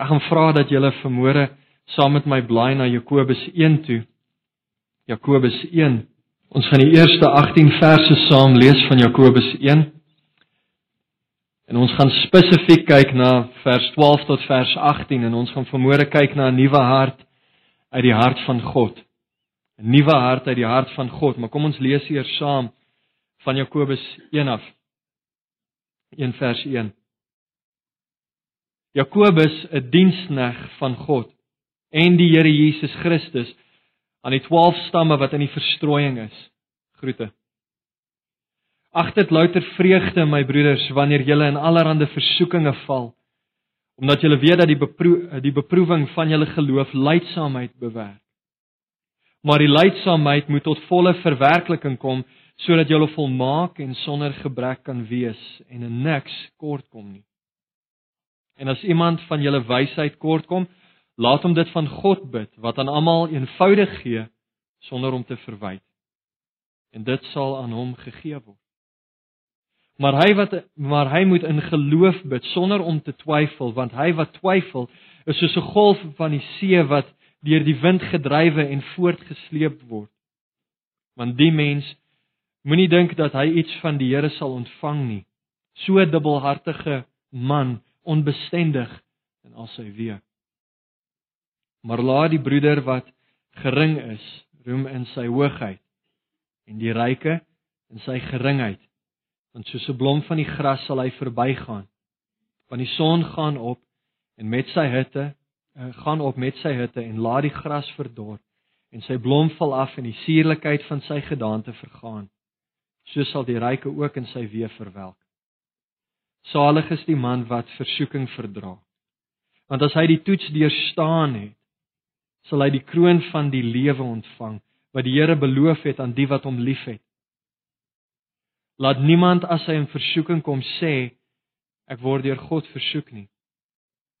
Ek gaan vra dat julle vermoere saam met my blaai na Jakobus 1 toe. Jakobus 1. Ons gaan die eerste 18 verse saam lees van Jakobus 1. En ons gaan spesifiek kyk na vers 12 tot vers 18 en ons gaan vermoere kyk na 'n nuwe hart uit die hart van God. 'n Nuwe hart uit die hart van God, maar kom ons lees eers saam van Jakobus 1 af. 1 vers 1. Jakobus, 'n dienskneg van God en die Here Jesus Christus aan die 12 stamme wat in die verstrooiing is. Groete. Ag dit louter vreugde my broeders wanneer julle in allerlei versoekinge val omdat julle weet dat die beproe, die beproewing van julle geloof lydsaamheid bewerk. Maar die lydsaamheid moet tot volle verwerkliking kom sodat julle volmaak en sonder gebrek kan wees en in niks kort kom nie. En as iemand van julle wysheid kortkom, laat hom dit van God bid wat aan almal eenvoudig gee sonder om te verwyd. En dit sal aan hom gegee word. Maar hy wat maar hy moet in geloof bid sonder om te twyfel, want hy wat twyfel is soos 'n golf van die see wat deur die wind gedrywe en voortgesleep word. Want die mens moenie dink dat hy iets van die Here sal ontvang nie. So dubbelhartige man onbestendig in al sy weë. Maar laat die broeder wat gering is, roem in sy hoogheid en die ryke in sy geringheid. Want soos 'n blom van die gras sal hy verbygaan. Want die son gaan op en met sy hitte uh, gaan op met sy hitte en laat die gras verdor en sy blom val af en die suurlikheid van sy gedaante vergaan. So sal die ryke ook in sy weë verwelk. Salig is die man wat versoeking verdra. Want as hy die toets deurstaan het, sal hy die kroon van die lewe ontvang wat die Here beloof het aan die wat hom liefhet. Laat niemand as hy in versoeking kom sê ek word deur God versoek nie.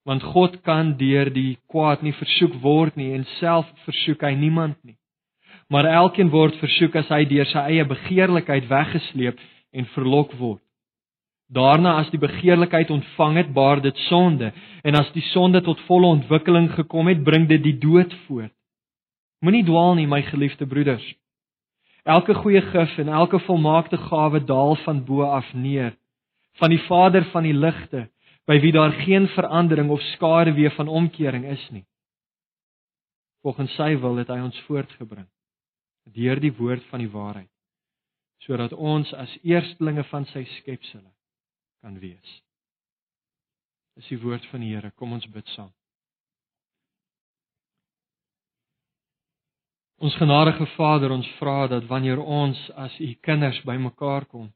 Want God kan deur die kwaad nie versoek word nie en self versoek hy niemand nie. Maar elkeen word versoek as hy deur sy eie begeerlikheid weggesleep en verlok word. Daarna as die begeerlikheid ontvang het, baar dit sonde, en as die sonde tot volle ontwikkeling gekom het, bring dit die dood voort. Moenie dwaal nie, my geliefde broeders. Elke goeie gif en elke volmaakte gawe daal van bo af neer, van die Vader van die ligte, by wie daar geen verandering of skade weer van omkering is nie. Volgens sy wil het hy ons voortgebring deur die woord van die waarheid sodat ons as eerstlinge van sy skepsels kan wees. Dis die woord van die Here. Kom ons bid saam. Ons genadige Vader, ons vra dat wanneer ons as u kinders bymekaar kom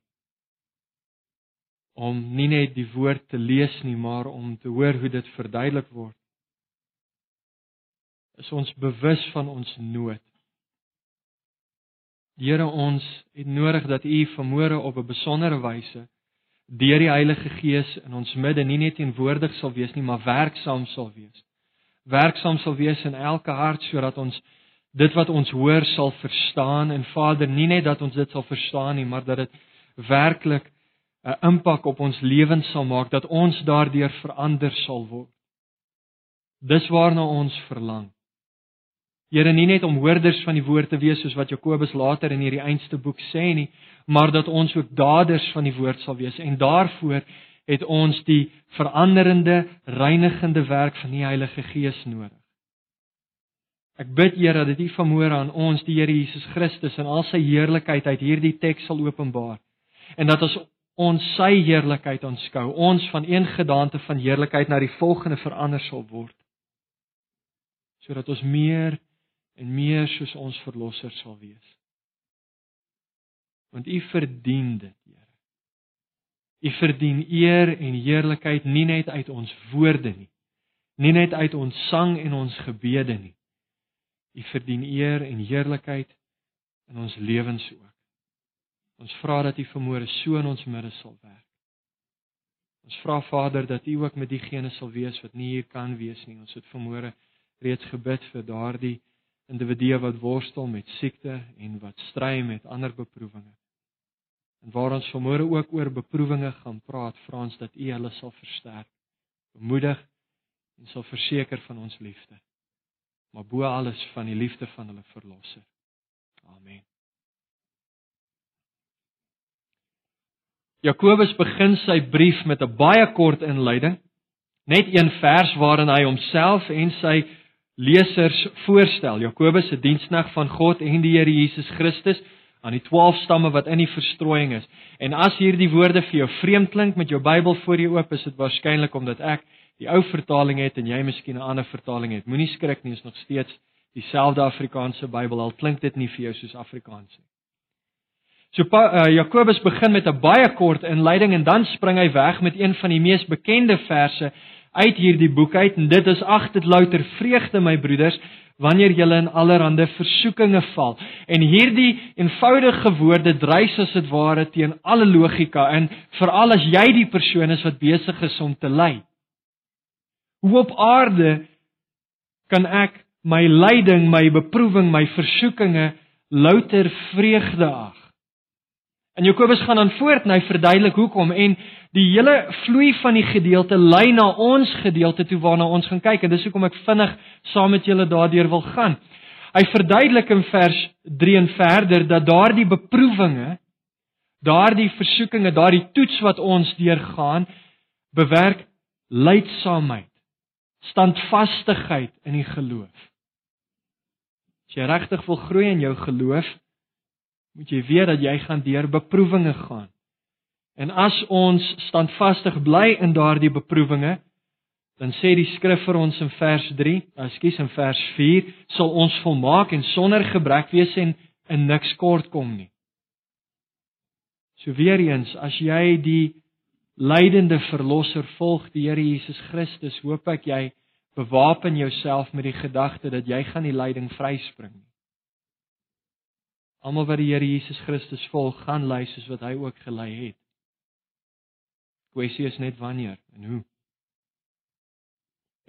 om nie net die woord te lees nie, maar om te hoor hoe dit verduidelik word, is ons bewus van ons nood. Here ons het nodig dat u vermoere op 'n besondere wyse deur die Heilige Gees in ons midde nie net teenwoordig sal wees nie, maar werksaam sal wees. Werksaam sal wees in elke hart sodat ons dit wat ons hoor sal verstaan en Vader, nie net dat ons dit sal verstaan nie, maar dat dit werklik 'n impak op ons lewens sal maak dat ons daardeur verander sal word. Dis waarna ons verlang. Here nie net om hoorders van die woord te wees soos wat Jakobus later in hierdie eindste boek sê nie, maar dat ons ook daders van die woord sal wees. En daarvoor het ons die veranderende, reinigende werk van die Heilige Gees nodig. Ek bid Here dat U vermoere aan ons die Here Jesus Christus in al sy heerlikheid uit hierdie teks sal openbaar. En dat ons ons sy heerlikheid aanskou, ons van een gedaante van heerlikheid na die volgende verander sal word. Sodat ons meer en meer soos ons verlosser sal wees. Want U verdien dit, Here. U verdien eer en heerlikheid nie net uit ons woorde nie, nie net uit ons sang en ons gebede nie. U verdien eer en heerlikheid in ons lewens ook. Ons vra dat U vermoere so in ons midde sal werk. Ons vra Vader dat U ook met diegene sal wees wat nie hier kan wees nie. Ons het vermoere reeds gebid vir daardie individue wat worstel met siekte en wat stry met ander beproewinge. En waar ons vanmôre ook oor beproewinge gaan praat, vra ons dat U hulle sal versterk, bemoedig en sal verseker van ons liefde. Maar bo alles van die liefde van hulle verlosser. Amen. Jakobus begin sy brief met 'n baie kort inleiding, net een vers waarin hy homself en sy lesers voorstel. Jakobus se diensnag van God en die Here Jesus Christus aan die 12 stamme wat in die verstrooiing is. En as hierdie woorde vir jou vreemd klink met jou Bybel voor jou oop, is dit waarskynlik omdat ek die ou vertaling het en jy miskien 'n ander vertaling het. Moenie skrik nie, is nog steeds dieselfde Afrikaanse Bybel al klink dit nie vir jou soos Afrikaans nie. So uh, Jakobus begin met 'n baie kort inleiding en dan spring hy weg met een van die mees bekende verse uit hierdie boek uit en dit is ag dit louter vreugde my broeders wanneer julle in allerlei versoekinge val. En hierdie eenvoudige woorde dreis as dit ware teen alle logika in, veral as jy die persoon is wat besig is om te ly. Hoe op aarde kan ek my lyding, my beproewing, my versoekinge louter vreugde ag? En Jakobus gaan dan voort en hy verduidelik hoekom en die hele vloei van die gedeelte lei na ons gedeelte toe waarna ons gaan kyk en dis hoekom ek vinnig saam met julle daardeur wil gaan. Hy verduidelik in vers 3 en verder dat daardie beproewinge, daardie versoekinge, daardie toets wat ons deurgaan, bewerk lydsaamheid, standvastigheid in die geloof. As jy regtig wil groei in jou geloof, moet jy weet dat jy gaan deur beproewinge gaan. En as ons standvastig bly in daardie beproewinge, dan sê die skrif vir ons in vers 3, ekskuus in vers 4, sal ons volmaak en sonder gebrek wees en in niks kort kom nie. So weer eens, as jy die lydende verlosser volg, die Here Jesus Christus, hoop ek jy bewapen jouself met die gedagte dat jy gaan die lyding vryspring. Almal wat die Here Jesus Christus volg, gaan ly soos wat hy ook gelei het. Kwessie is net wanneer en hoe.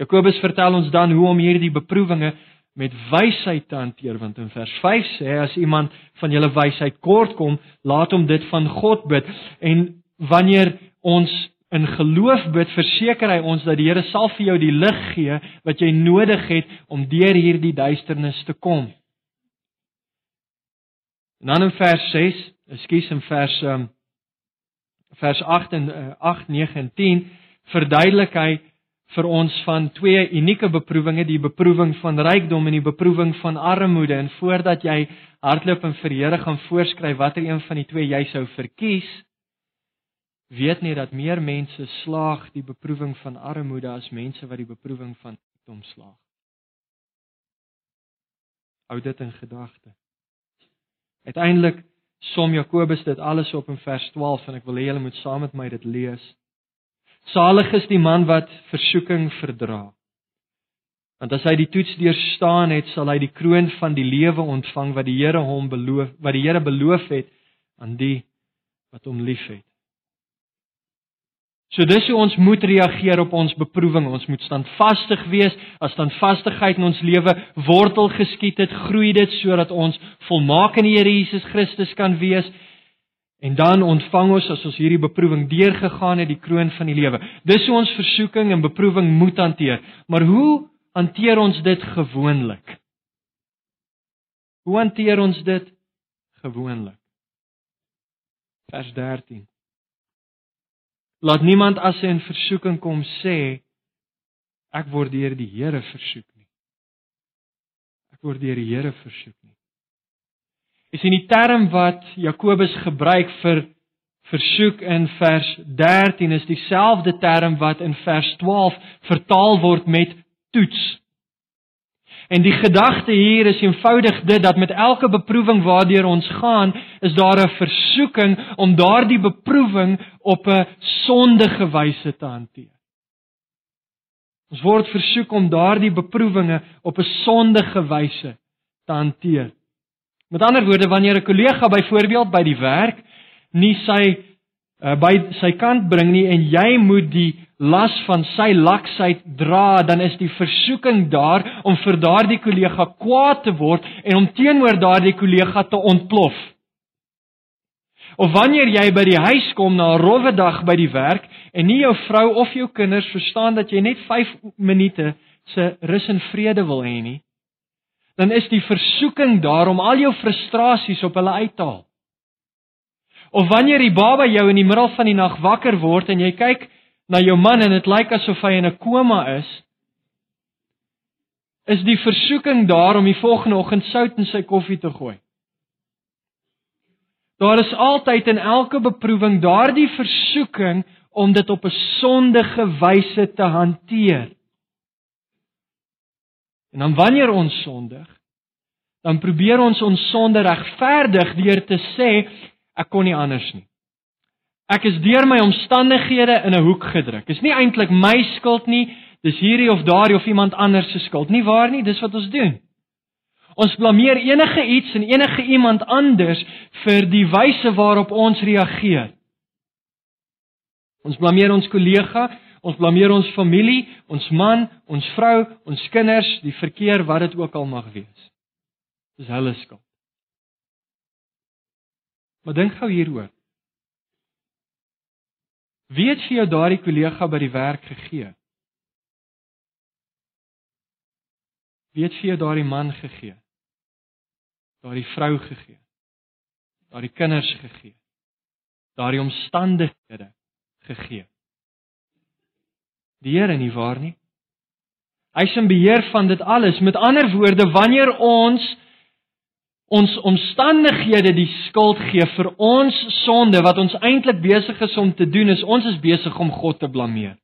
Jakobus vertel ons dan hoe om hierdie beproewinge met wysheid te hanteer want in vers 5 sê hy as iemand van julle wysheid kort kom, laat hom dit van God bid en wanneer ons in geloof bid, verseker hy ons dat die Here sal vir jou die lig gee wat jy nodig het om deur hierdie duisternis te kom. En dan in vers 6, ekskuus in vers um, vers 8 en uh, 8, 9 en 10 verduidelik hy vir ons van twee unieke beproewinge, die beproewing van rykdom en die beproewing van armoede. En voordat jy hardloop en vir Here gaan voorskryf watter een van die twee jy sou verkies, weet net dat meer mense slaag die beproewing van armoede as mense wat die beproewing van rykdom slaag. Hou dit in gedagte. Uiteindelik som Jakobus dit alles op in vers 12 en ek wil hê julle moet saam met my dit lees. Salig is die man wat versoeking verdra. Want as hy die toets deurstaan het, sal hy die kroon van die lewe ontvang wat die Here hom beloof, wat die Here beloof het aan die wat hom liefhet. So dis hoe ons moet reageer op ons beproewing. Ons moet standvastig wees. As standvastigheid in ons lewe wortel geskiet het, groei dit sodat ons volmaak in die Here Jesus Christus kan wees. En dan ontvang ons as ons hierdie beproewing deurgegaan het, die kroon van die lewe. Dis hoe ons versoeking en beproewing moet hanteer. Maar hoe hanteer ons dit gewoonlik? Hoe hanteer ons dit gewoonlik? Vers 13 Laat niemand as hy in versoeking kom sê ek word deur die Here versoek nie. Ek word deur die Here versoek nie. Is in die term wat Jakobus gebruik vir versoek in vers 13 is dieselfde term wat in vers 12 vertaal word met toets. En die gedagte hier is eenvoudig dit dat met elke beproewing waardeur ons gaan, is daar 'n versoeking om daardie beproewing op 'n sondige wyse te hanteer. Ons word versoek om daardie beproewinge op 'n sondige wyse te hanteer. Met ander woorde, wanneer 'n kollega byvoorbeeld by die werk nie sy uh, by sy kant bring nie en jy moet die las van sy laksheid dra, dan is die versoeking daar om vir daardie kollega kwaad te word en om teenoor daardie kollega te ontplof. Of wanneer jy by die huis kom na 'n rowwe dag by die werk en nie jou vrou of jou kinders verstaan dat jy net 5 minute se rus en vrede wil hê nie, dan is die versoeking daar om al jou frustrasies op hulle uit te haal. Of wanneer die baba jou in die middel van die nag wakker word en jy kyk na jou man en dit lyk asof hy in 'n koma is, is die versoeking daar om die volgende oggend sout in sy koffie te gooi. Daar is altyd in elke beproewing daardie versoeking om dit op 'n sondige wyse te hanteer. En dan wanneer ons sondig, dan probeer ons ons sonde regverdig deur te sê ek kon nie anders nie. Ek is deur my omstandighede in 'n hoek gedruk. Dis nie eintlik my skuld nie, dis hierdie of daardie of iemand anders se skuld nie, waar nie? Dis wat ons doen. Ons blameer enige iets en enige iemand anders vir die wyse waarop ons reageer. Ons blameer ons kollega, ons blameer ons familie, ons man, ons vrou, ons kinders, die verkeer wat dit ook al mag wees. Dis hulle skuld. Maar dink gou hieroor. Wie het vir jou daardie kollega by die werk gegee? Wie het vir jou daardie man gegee? daardie vrou gegee. Daardie kinders gegee. Daardie omstandighede gegee. Die Here nie waar nie. Hy's in beheer van dit alles. Met ander woorde, wanneer ons ons omstandighede die skuld gee vir ons sonde wat ons eintlik besig is om te doen, is ons is besig om God te blameer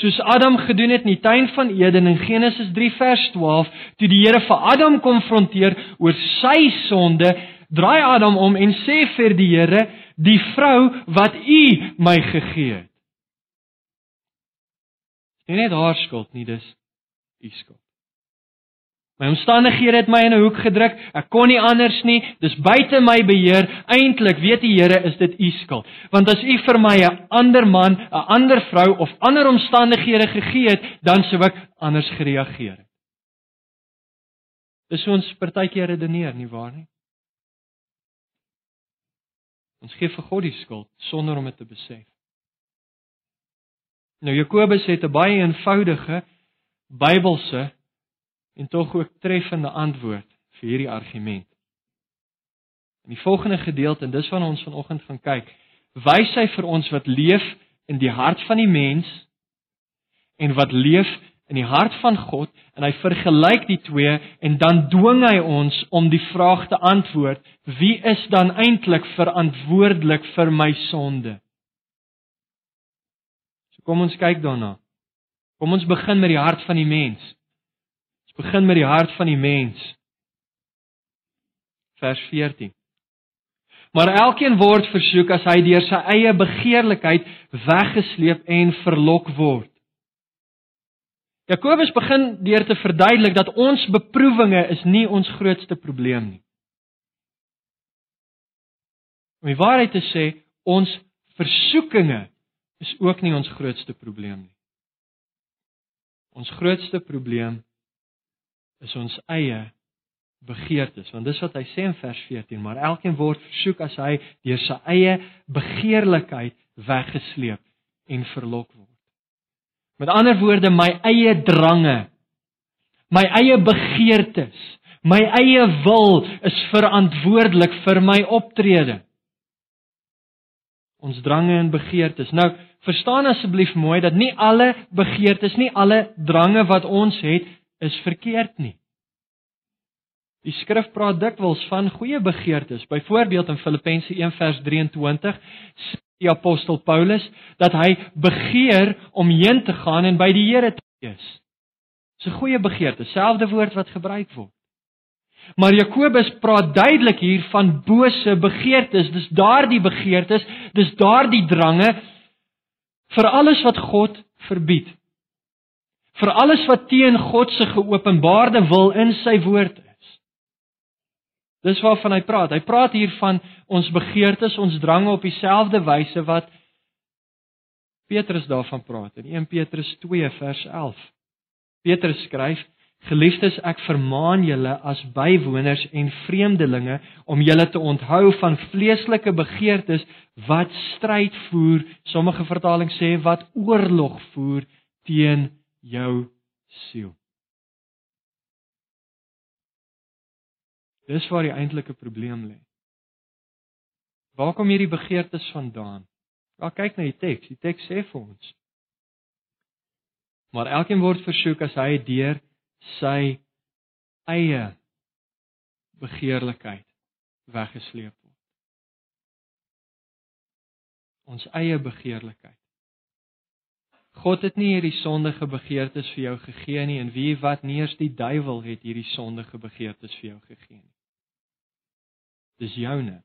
soos Adam gedoen het in die tuin van Eden in Genesis 3 vers 12, toe die Here vir Adam konfronteer oor sy sonde, draai Adam om en sê vir die Here, "Die vrou wat U my gegee het." Dit is nie haar skuld nie, dis U skuld. My omstandighede het my in 'n hoek gedruk. Ek kon nie anders nie. Dis buite my beheer. Eintlik weet die Here is dit u skuld. Want as u vir my 'n ander man, 'n ander vrou of ander omstandighede gegee het, dan sou ek anders gereageer het. Dis ons partykeer redeneer nie waar nie. Ons gee vir God die skuld sonder om dit te besef. Nou Jakobus het 'n baie eenvoudige Bybelse en tog ook treffende antwoord vir hierdie argument. In die volgende gedeelte en dis waarna ons vanoggend gaan kyk, wys hy vir ons wat leef in die hart van die mens en wat leef in die hart van God en hy vergelyk die twee en dan dwing hy ons om die vraag te antwoord: Wie is dan eintlik verantwoordelik vir my sonde? So kom ons kyk daarna. Kom ons begin met die hart van die mens. Ons begin met die hart van die mens. Vers 14. Maar elkeen word versoek as hy deur sy eie begeerlikheid weggesleep en verlok word. Jakobus begin deur te verduidelik dat ons beproewinge is nie ons grootste probleem nie. Om die waarheid te sê, ons versoekinge is ook nie ons grootste probleem nie. Ons grootste probleem is ons eie begeertes. Want dis wat hy sê in vers 14 maar elkeen word versoek as hy deur sy eie begeerlikheid weggesleep en verlok word. Met ander woorde my eie drange my eie begeertes my eie wil is verantwoordelik vir my optrede. Ons drange en begeertes. Nou verstaan asseblief mooi dat nie alle begeertes nie alle drange wat ons het is verkeerd nie. Die skrif praat dikwels van goeie begeertes. Byvoorbeeld in Filippense 1:23 sê die apostel Paulus dat hy begeer om heen te gaan en by die Here te wees. Dis 'n goeie begeerte, selfde woord wat gebruik word. Maar Jakobus praat duidelik hier van bose begeertes. Dis daardie begeertes, dis daardie drange vir alles wat God verbied vir alles wat teen God se geopenbaarde wil in sy woord is. Dis waarvan hy praat. Hy praat hier van ons begeertes, ons drange op dieselfde wyse wat Petrus daarvan praat in 1 Petrus 2 vers 11. Petrus skryf: Geliefdes, ek vermaan julle as bywoners en vreemdelinge om julle te onthou van vleeslike begeertes wat stryd voer, sommige vertalings sê wat oorlog voer teen jou siel. Dis waar die eintlike probleem lê. Waar kom hierdie begeertes vandaan? Ja, kyk na die teks. Die teks sê vir ons. Maar elkeen word versoek as hy deur sy eie begeerlikheid weggesleep word. Ons eie begeerlikheid. God het nie hierdie sondige begeertes vir jou gegee nie en wie wat nie eers die duiwel het hierdie sondige begeertes vir jou gegee nie. Dis joune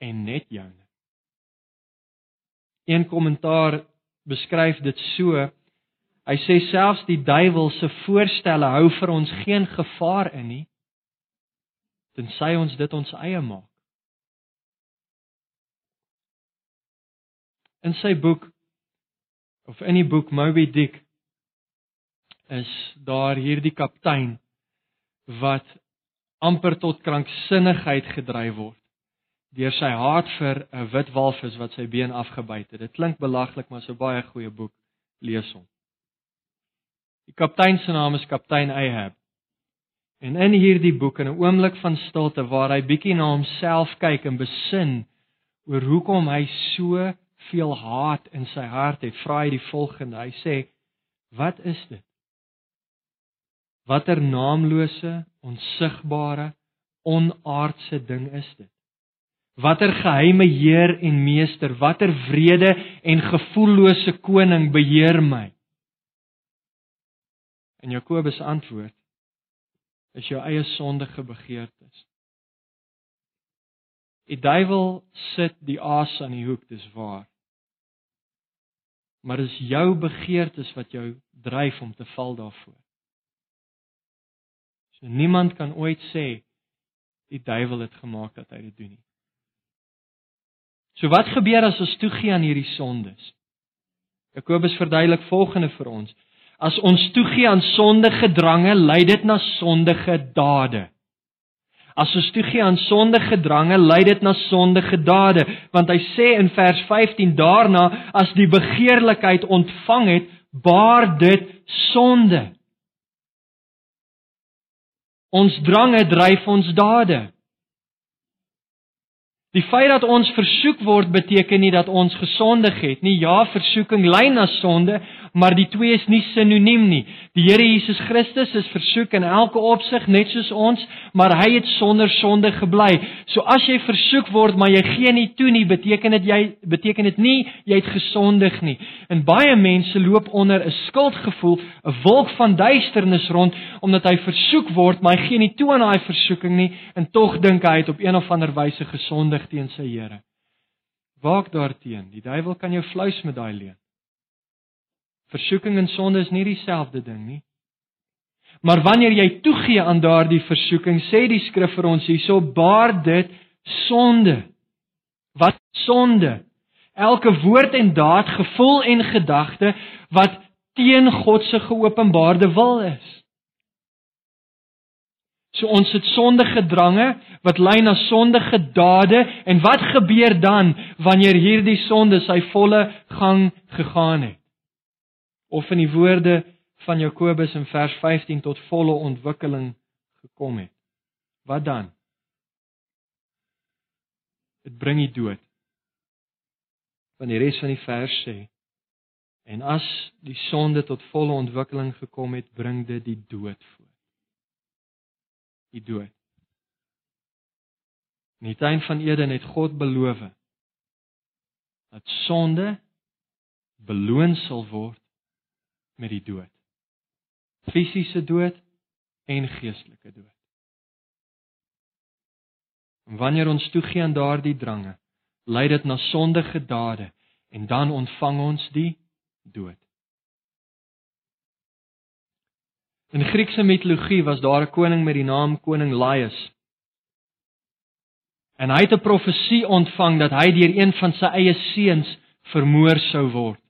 en net joune. Een kommentaar beskryf dit so Hy sê selfs die duiwel se voorstelle hou vir ons geen gevaar in nie tensy ons dit ons eie maak. In sy boek of in die boek Moby Dick is daar hierdie kaptein wat amper tot kranksinnigheid gedryf word deur sy haat vir 'n wit walvis wat sy been afgebyt het. Dit klink belaglik, maar so baie goeie boek lees hom. Die kaptein se naam is kaptein Ahab. En in hierdie boek in 'n oomblik van stilte waar hy bietjie na homself kyk en besin oor hoekom hy so veel haat in sy hart het, vra hy die volgende. Hy sê: "Wat is dit? Watter naamlose, onsigbare, onaardse ding is dit? Watter geheime heer en meester, watter wrede en gevoellose koning beheer my?" En Jakobus antwoord is jou eie sondige begeertes. Die duiwel sit die aas aan die hoek, dis waar. Maar dis jou begeertes wat jou dryf om te val daarvoor. So niemand kan ooit sê die duiwel het gemaak dat hy dit doen nie. So wat gebeur as ons toegee aan hierdie sondes? Jakobus verduidelik volgende vir ons. As ons toegee aan sondige drange, lei dit na sondige dade. As ons toegee aan sondige drange, lei dit na sondige dade, want hy sê in vers 15 daarna as die begeerlikheid ontvang het, baar dit sonde. Ons drange dryf ons dade. Die feit dat ons versoek word beteken nie dat ons gesondig het nie. Ja, versoeking lei na sonde, maar die twee is nie sinoniem nie. Die Here Jesus Christus is versoek in elke opsig net soos ons, maar hy het sonder sonde gebly. So as jy versoek word maar jy gee nie toe nie, beteken dit jy beteken dit nie jy het gesondig nie. En baie mense loop onder 'n skuldgevoel, 'n wolk van duisternis rond omdat hy versoek word, maar hy gee nie toe aan daai versoeking nie en tog dink hy het op een of ander wyse gesondig teen sy Here. Waak daarteen. Die duiwel kan jou vleis met daai leuen. Versoeking en sonde is nie dieselfde ding nie. Maar wanneer jy toegee aan daardie versoeking, sê die skrif vir ons hierso, baar dit sonde. Wat sonde? Elke woord en daad, gevoel en gedagte wat teen God se geopenbaarde wil is. So ons het sondige drange wat lei na sondige dade en wat gebeur dan wanneer hierdie sonde sy volle gang gegaan het? of in die woorde van Jakobus in vers 15 tot volle ontwikkeling gekom het. Wat dan? Dit bring die dood. Van die res van die vers sê en as die sonde tot volle ontwikkeling gekom het, bring dit die dood voor. Die dood. In die tuin van Eden het God beloof dat sonde beloon sal word met die dood. Fisiese dood en geestelike dood. En wanneer ons toegee aan daardie drange, lei dit na sondige dade en dan ontvang ons die dood. In Griekse mitologie was daar 'n koning met die naam koning Laius. En hy het 'n profesie ontvang dat hy deur een van sy eie seuns vermoor sou word.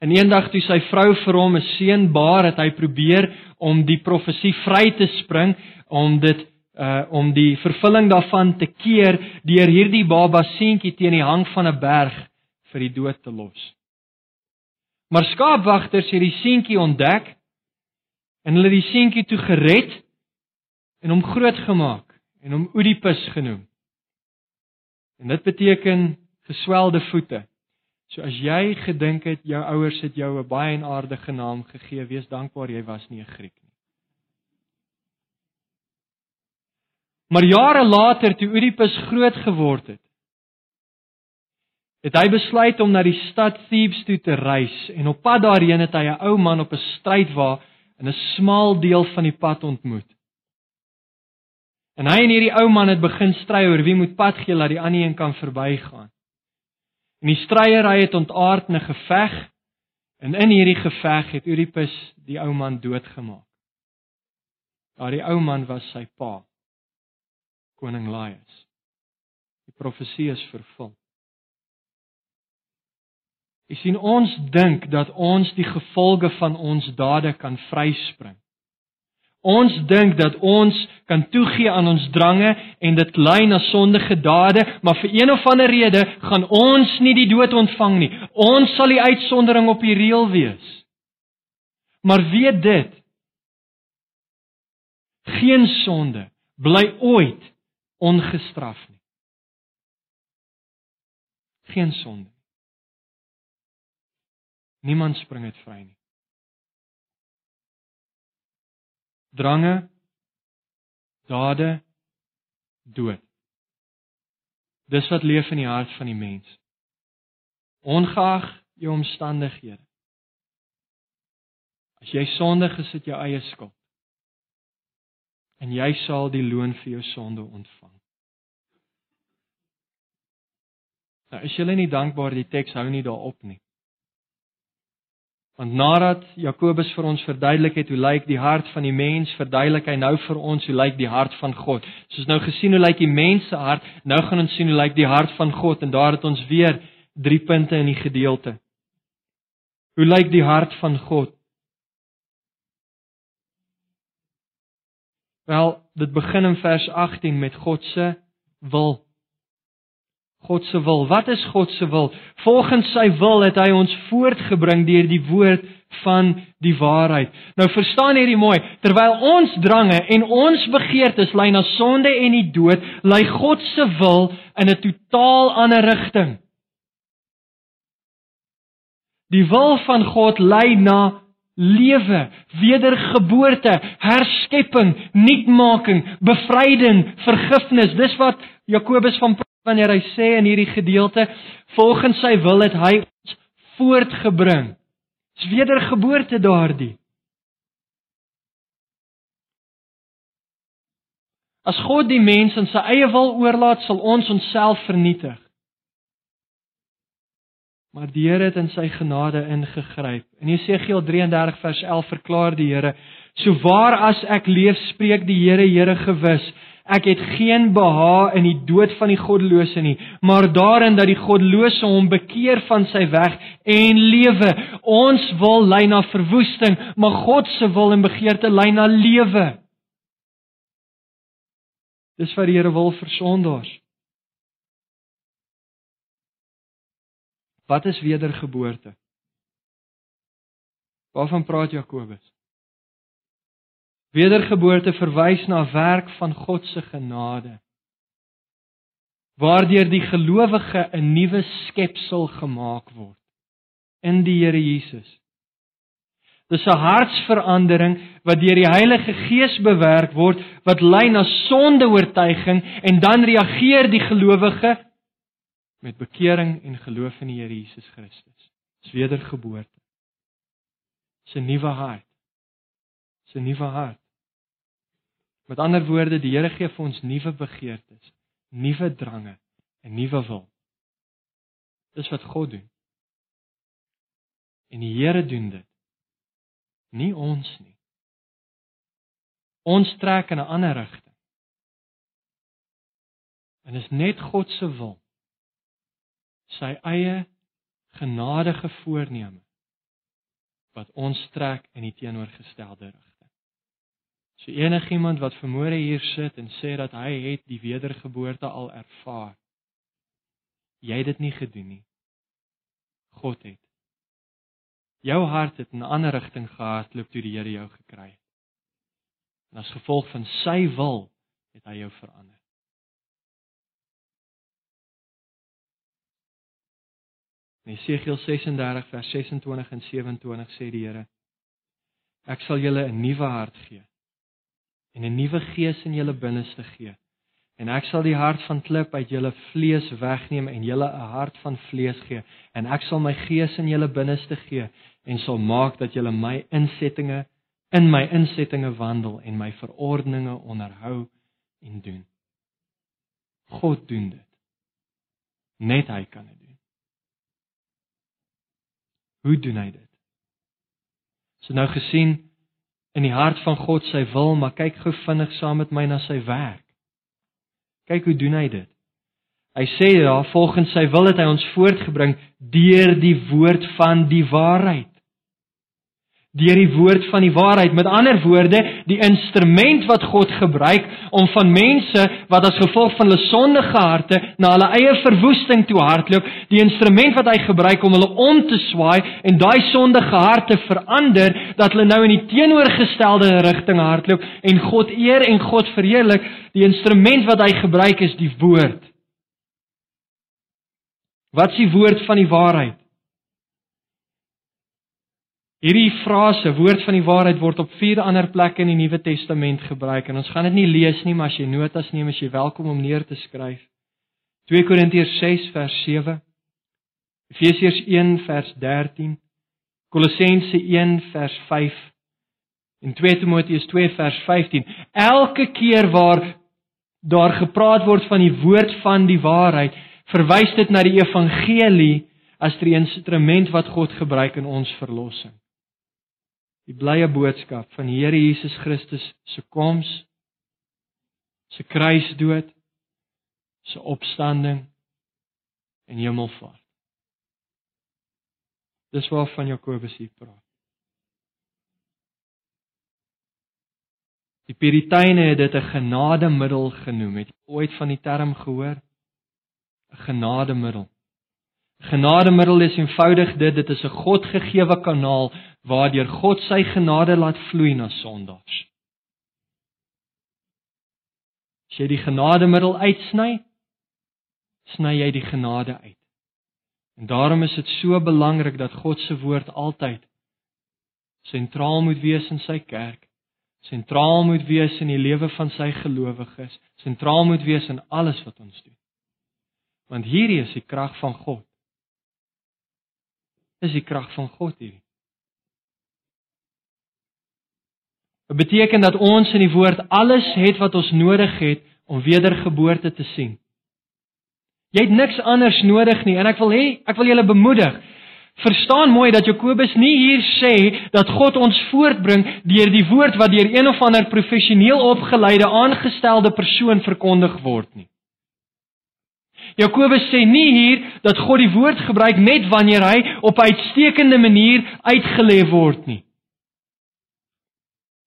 En eendag toe sy vrou vir hom 'n seun baar, het hy probeer om die profesie vry te spring om dit uh om die vervulling daarvan te keer deur hierdie baba seentjie teen die hang van 'n berg vir die dood te los. Maar skaapwagters het die seentjie ontdek en hulle die seentjie toe gered en hom grootgemaak en hom Oedipus genoem. En dit beteken geswelde voete. So as jy gedink het jou ouers het jou 'n baie en aardige naam gegee, wees dankbaar jy was nie 'n Griek nie. Maar jare later toe Oedipus groot geword het, het hy besluit om na die stad Thebes toe te reis en op pad daarheen het hy 'n ou man op 'n strydwa in 'n smal deel van die pad ontmoet. En hy en hierdie ou man het begin stry oor wie moet pad gee dat die ander een kan verbygaan. En die stryery het ontaard in 'n geveg en in hierdie geveg het Oedipus die ou man doodgemaak. Daardie ou man was sy pa, koning Laius. Die profesie is vervul. Jy sien ons dink dat ons die gevolge van ons dade kan vryspring. Ons dink dat ons kan toegee aan ons drange en dit lei na sondige dade, maar vir een of ander rede gaan ons nie die dood ontvang nie. Ons sal die uitsondering op die reël wees. Maar weet dit, geen sonde bly ooit ongestraf nie. Geen sonde. Niemand spring dit vry nie. Drange, dade, dood. Dis wat leef in die hart van die mens. Ongeag jou omstandighede. As jy sondig is, dit jou eie skuld. En jy sal die loon vir jou sonde ontvang. Nou, as jy nie dankbaar die teks hou nie daarop nie. Want nadat Jakobus vir ons verduidelik het hoe lyk die hart van die mens, verduidelik hy nou vir ons hoe lyk die hart van God. Soos nou gesien hoe lyk die mens se hart, nou gaan ons sien hoe lyk die hart van God en daar het ons weer drie punte in die gedeelte. Hoe lyk die hart van God? Wel, dit begin in vers 18 met God se wil. God se wil. Wat is God se wil? Volgens sy wil het hy ons voortgebring deur die woord van die waarheid. Nou verstaan hierdie mooi, terwyl ons drange en ons begeertes lei na sonde en die dood, lei God se wil in 'n totaal ander rigting. Die wil van God lei na lewe, wedergeboorte, herskepping, nuutmaking, bevryding, vergifnis. Dis wat Jakobus van wanneer hy sê in hierdie gedeelte volgens sy wil het hy ons voortgebring. Dis wedergeboorte daardie. As God die mens in sy eie wil oorlaat, sal ons onsself vernietig. Maar die Here het in sy genade ingegryp. In Jesegiel 33 vers 11 verklaar die Here: "So waar as ek leef, spreek die Here, Here gewis, Ek het geen behaag in die dood van die goddelose nie, maar daarin dat die goddelose hom bekeer van sy weg en lewe. Ons wil lei na verwoesting, maar God se wil en begeerte lei na lewe. Dis wat die Here wil vir sondaars. Wat is wedergeboorte? Waarvan praat Jakobus? Wedergeboorte verwys na werk van God se genade. Waardeur die gelowige 'n nuwe skepsel gemaak word in die Here Jesus. Dis 'n hartsverandering wat deur die Heilige Gees bewerk word wat lei na sondeoortuiging en dan reageer die gelowige met bekering en geloof in die Here Jesus Christus. Dis wedergeboorte. Dis 'n nuwe hart. Dis 'n nuwe hart. Met ander woorde, die Here gee vir ons nuwe begeertes, nuwe drange en nuwe wil. Dis wat God doen. En die Here doen dit. Nie ons nie. Ons trek in 'n ander rigting. En is net God se wil. Sy eie genadige voorneme wat ons trek in die teenoorgestelde rigting. So enigiemand wat vermoere hier sit en sê dat hy het die wedergeboorte al ervaar, jy het dit nie gedoen nie. God het. Jou hart het in 'n ander rigting gehardloop toe die Here jou gekry het. En as gevolg van sy wil het hy jou verander. In Jesegiel 36 vers 26 en 27 sê die Here: Ek sal julle 'n nuwe hart gee en 'n nuwe gees in julle binneste gee. En ek sal die hart van klip uit julle vlees wegneem en julle 'n hart van vlees gee. En ek sal my gees in julle binneste gee en sal maak dat julle my insettinge in my insettinge wandel en my verordeninge onderhou en doen. God doen dit. Net hy kan dit doen. Hoe doen hy dit? Het nou gesien in die hart van God sy wil, maar kyk gou vinnig saam met my na sy werk. Kyk hoe doen hy dit? Hy sê ja, volgens sy wil het hy ons voortgebring deur die woord van die waarheid deur die woord van die waarheid. Met ander woorde, die instrument wat God gebruik om van mense wat as gevolg van hulle sondige harte na hulle eie verwoesting toe hardloop, die instrument wat hy gebruik om hulle om te swaai en daai sondige harte verander dat hulle nou in die teenoorgestelde rigting hardloop en God eer en God verheerlik, die instrument wat hy gebruik is die woord. Wat is die woord van die waarheid? Hierdie frase, woord van die waarheid word op vier ander plekke in die Nuwe Testament gebruik en ons gaan dit nie lees nie, maar as jy notas neem, is jy welkom om neer te skryf. 2 Korintiërs 6 vers 7. Efesiërs 1 vers 13. Kolossense 1 vers 5 en 2 Timoteus 2 vers 15. Elke keer waar daar gepraat word van die woord van die waarheid, verwys dit na die evangelie as die instrument wat God gebruik in ons verlossing die blye boodskap van die Here Jesus Christus se koms, se kruisdood, se opstanding en hemelvaart. Dis waarvan Jakobus hier praat. Die Puriteine het dit 'n genademiddel genoem. Het jy ooit van die term gehoor? 'n Genademiddel. Genademiddel is eenvoudig dit, dit is 'n Godgegewe kanaal waardeur God sy genade laat vloei na sondaars. As jy die genademiddel uitsny, sny jy die genade uit. En daarom is dit so belangrik dat God se woord altyd sentraal moet wees in sy kerk, sentraal moet wees in die lewe van sy gelowiges, sentraal moet wees in alles wat ons doen. Want hierdie is die krag van God is die krag van God hier. Dit beteken dat ons in die woord alles het wat ons nodig het om wedergeboorte te sien. Jy het niks anders nodig nie en ek wil hê ek wil julle bemoedig. Verstaan mooi dat Jakobus nie hier sê dat God ons voortbring deur die woord wat deur een of ander professioneel opgeleide aangestelde persoon verkondig word nie. Jakobus sê nie hier dat God die woord gebruik net wanneer hy op 'n uitstekende manier uitgelê word nie.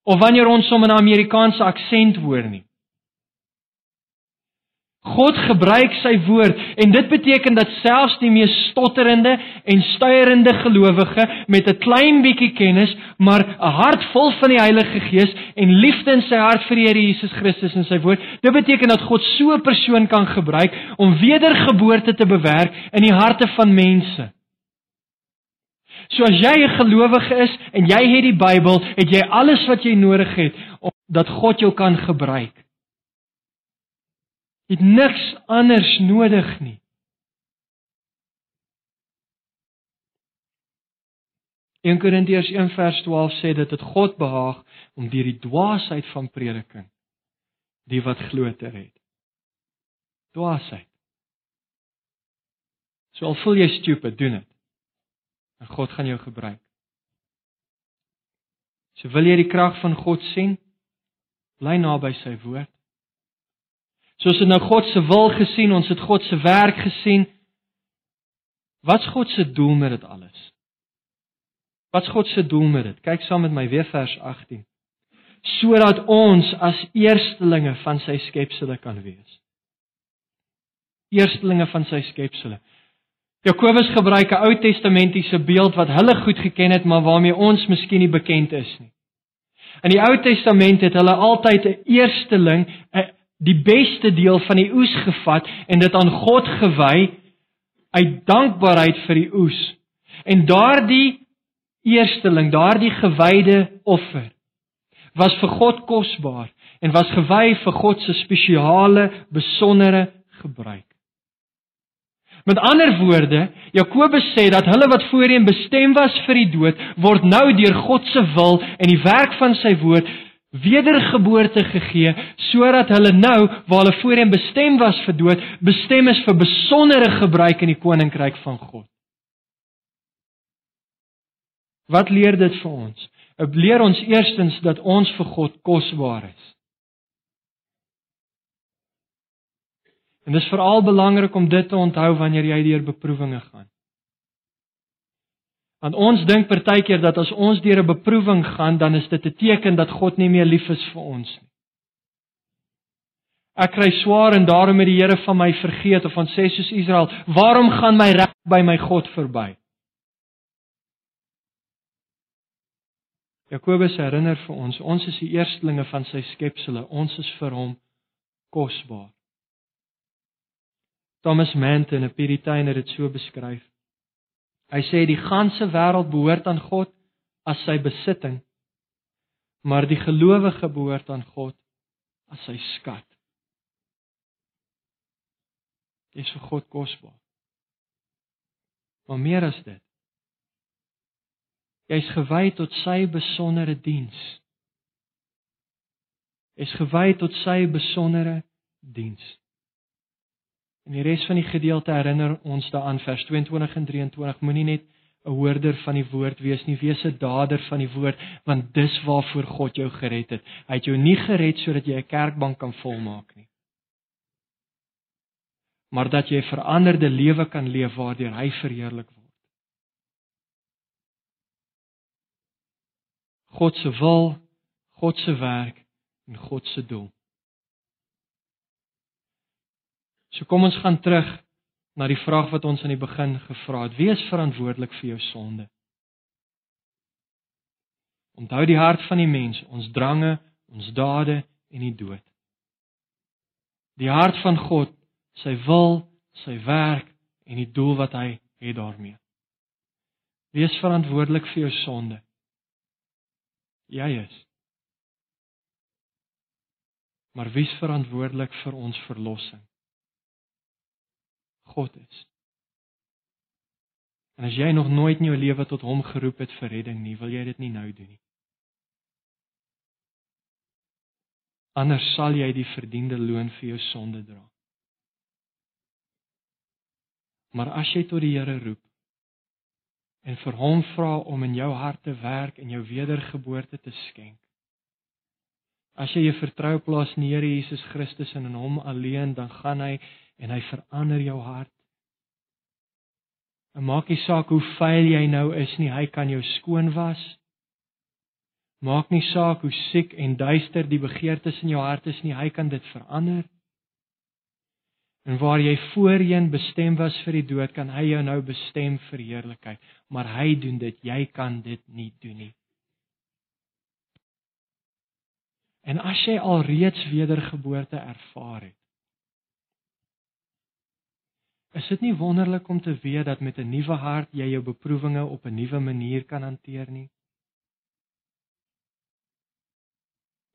Of wanneer ons hom in 'n Amerikaanse aksent hoor nie. God gebruik sy woord en dit beteken dat selfs die mees stotterende en stuierende gelowige met 'n klein bietjie kennis, maar 'n hart vol van die Heilige Gees en liefde in sy hart vir die Here Jesus Christus en sy woord, dit beteken dat God so 'n persoon kan gebruik om wedergeboorte te bewerk in die harte van mense. So as jy 'n gelowige is en jy het die Bybel, het jy alles wat jy nodig het om dat God jou kan gebruik het niks anders nodig nie. In Korintiërs 1:12 sê dit dat God behaag om deur die dwaasheid van prediking die wat glo te red. Dwaasheid. So al voel jy stupid, doen dit. En God gaan jou gebruik. So wil jy die krag van God sien? Bly naby sy woord. Soos ons nou God se wil gesien, ons het God se werk gesien. Wat's God se doel met dit alles? Wat's God se doel met dit? Kyk saam met my weer vers 18. Sodat ons as eerstelinge van sy skepsele kan wees. Eerstelinge van sy skepsele. Jakobus gebruik 'n Ou Testamentiese beeld wat hulle goed geken het, maar waarmee ons miskien nie bekend is nie. In die Ou Testament het hulle altyd 'n eersteling, 'n die beste deel van die oes gevat en dit aan God gewy uit dankbaarheid vir die oes. En daardie eersteling, daardie gewyde offer was vir God kosbaar en was gewy vir God se spesiale, besondere gebruik. Met ander woorde, Jakobus sê dat hulle wat voorheen bestem was vir die dood, word nou deur God se wil en die werk van sy woord wedergeboorte gegee sodat hulle nou waar hulle voorheen bestem was vir dood, bestem is vir besondere gebruik in die koninkryk van God. Wat leer dit vir ons? Dit leer ons eerstens dat ons vir God kosbaar is. En dis veral belangrik om dit te onthou wanneer jy deur beproewinge gaan. Want ons dink partykeer dat as ons deur 'n beproewing gaan, dan is dit 'n teken dat God nie meer lief is vir ons nie. Ek kry swaar en daarom het die Here van my vergeet of van sê soos Israel, "Waarom gaan my reg by my God verby?" Jakobus herinner vir ons, ons is die eerstlinge van sy skepsele, ons is vir hom kosbaar. Thomas Manton, 'n Puritein het dit so beskryf. Hy sê die ganse wêreld behoort aan God as sy besitting, maar die gelowige behoort aan God as sy skat. Dit is vir God kosbaar. Maar meer as dit. Jy's gewy tot sy besondere diens. Is gewy tot sy besondere diens. En die res van die gedeelte herinner ons daaraan vers 22 en 23 moenie net 'n hoorder van die woord wees nie, wees 'n dader van die woord, want dis waarvoor God jou gered het. Hy het jou nie gered sodat jy 'n kerkbank kan volmaak nie. Maar dat jy 'n veranderde lewe kan leef waardeur hy verheerlik word. God se wil, God se werk en God se doel. So kom ons gaan terug na die vraag wat ons aan die begin gevra het: Wie is verantwoordelik vir jou sonde? Onthou die hart van die mens, ons drange, ons dade en die dood. Die hart van God, sy wil, sy werk en die doel wat hy het daarmee. Wie is verantwoordelik vir jou sonde? Jy is. Maar wie is verantwoordelik vir ons verlossing? God is. En as jy nog nooit in jou lewe tot hom geroep het vir redding nie, wil jy dit nie nou doen nie. Anders sal jy die verdiende loon vir jou sonde dra. Maar as jy tot die Here roep en vir hom vra om in jou hart te werk en jou wedergeboorte te skenk. As jy jou vertrou plaas in die Here Jesus Christus en in hom alleen, dan gaan hy en hy verander jou hart. En maak nie saak hoe vuil jy nou is nie, hy kan jou skoon was. Maak nie saak hoe siek en duister die begeertes in jou hart is nie, hy kan dit verander. En waar jy voorheen bestem was vir die dood, kan hy jou nou bestem vir heerlikheid, maar hy doen dit, jy kan dit nie doen nie. En as jy al reeds wedergeboorte ervaar het, Is dit nie wonderlik om te weet dat met 'n nuwe hart jy jou beproewinge op 'n nuwe manier kan hanteer nie?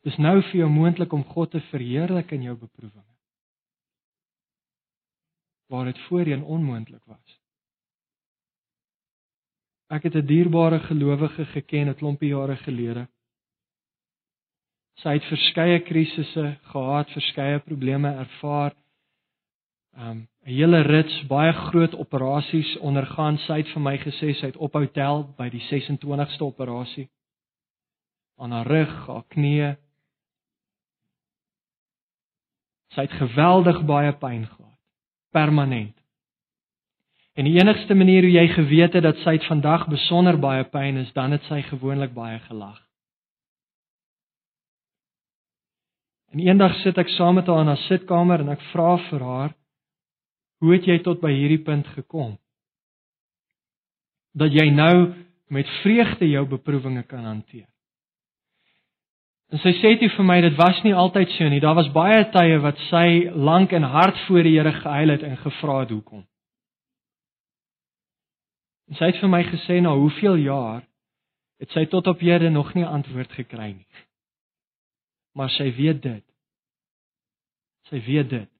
Dis nou vir jou moontlik om God te verheerlik in jou beproewinge. Waar dit voorheen onmoontlik was. Ek het 'n dierbare gelowige geken 'n klompie jare gelede. Sy het verskeie krisisse gehad, verskeie probleme ervaar um 'n hele rits baie groot operasies ondergaan. Sy het vir my gesê sy het ophou tel by die 26ste operasie aan haar rug, haar knie. Sy het geweldig baie pyn gehad, permanent. En die enigste manier hoe jy geweet het dat sy het vandag besonder baie pyn is, dan het sy gewoonlik baie gelag. En eendag sit ek saam met haar in haar sitkamer en ek vra vir haar: "Hoe het jy tot by hierdie punt gekom? Dat jy nou met vreugde jou beproewinge kan hanteer?" En sy sê toe vir my dit was nie altyd so nie. Daar was baie tye wat sy lank en hard voor die Here gehuil het en gevra het hoekom. En sy het vir my gesê na hoeveel jaar het sy tot op hede nog nie antwoord gekry nie maar sy weet dit. Sy weet dit.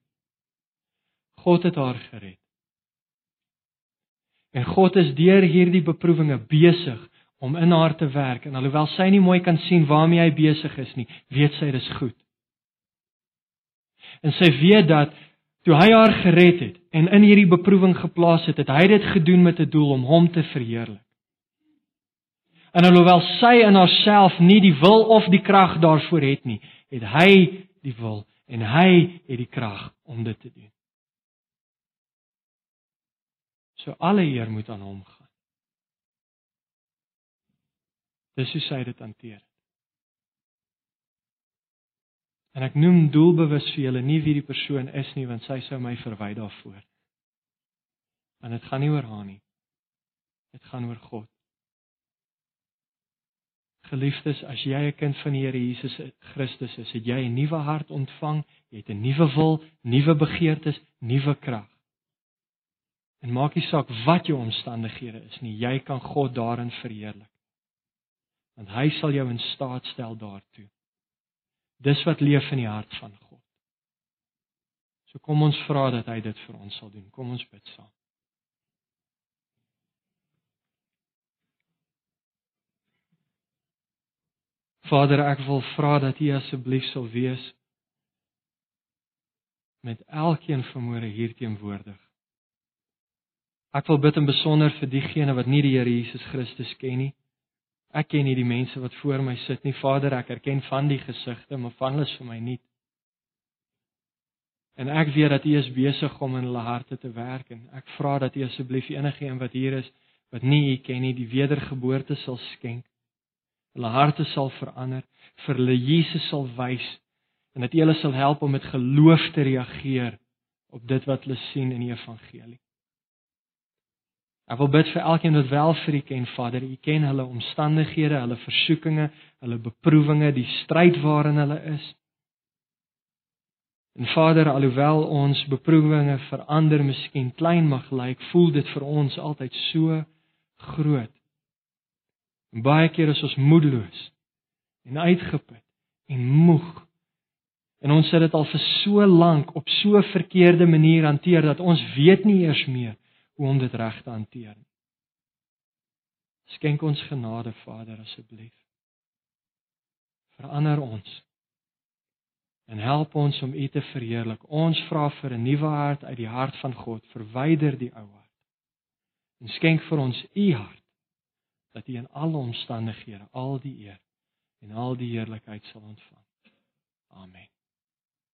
God het haar gered. En God is deur hierdie beproewinge besig om in haar te werk en alhoewel sy nie mooi kan sien waarmee hy besig is nie, weet sy dis goed. En sy weet dat toe hy haar gered het en in hierdie beproewing geplaas het, het hy dit gedoen met 'n doel om hom te verheerlik. En alhoewel sy in haarself nie die wil of die krag daarvoor het nie, het hy die wil en hy het die krag om dit te doen. So alle eer moet aan hom gaan. Dis hoe sy dit hanteer. En ek noem doelbewus vir julle nie wie die persoon is nie want sy sou my verwy daarvoor. Want dit gaan nie oor haar nie. Dit gaan oor God. Geliefdes, as jy 'n kind van die Here Jesus Christus is, het jy 'n nuwe hart ontvang, jy het 'n nuwe wil, nuwe begeertes, nuwe krag. En maak nie saak wat jou omstandighede is nie, jy kan God daarin verheerlik. Want hy sal jou in staat stel daartoe. Dis wat leef in die hart van God. So kom ons vra dat hy dit vir ons sal doen. Kom ons bid saam. Vader, ek wil vra dat U asseblief sal wees met elkeen vanmôre hier teenwoordig. Ek wil bid in besonder vir diegene wat nie die Here Jesus Christus ken nie. Ek ken nie die mense wat voor my sit nie. Vader, ek erken van die gesigte, maar van hulle is vir my nie. En ek weet dat U is besig om in hulle harte te werk en ek vra dat U asseblief enige een wat hier is wat nie U ken nie, die wedergeboorte sal skenk hulle harte sal verander, vir hulle Jesus sal wys en dat U hulle sal help om met geloof te reageer op dit wat hulle sien in die evangelie. Ek wil bid vir elkeen wat wel vir U ken, Vader, U ken hulle omstandighede, hulle versoekinge, hulle beproewinge, die stryd waarin hulle is. En Vader, alhoewel ons beproewinge verander miskien klein mag lyk, voel dit vir ons altyd so groot. En baie keer is ons moedeloos en uitgeput en moeg. En ons het dit al vir so lank op so 'n verkeerde manier hanteer dat ons weet nie eers meer hoe om dit reg te hanteer nie. Skenk ons genade, Vader, asseblief. Verander ons. En help ons om U te verheerlik. Ons vra vir 'n nuwe hart uit die hart van God. Verwyder die ou hart. En skenk vir ons U hart dat U in alle omstandighede al die eer en al die heerlikheid sal ontvang. Amen.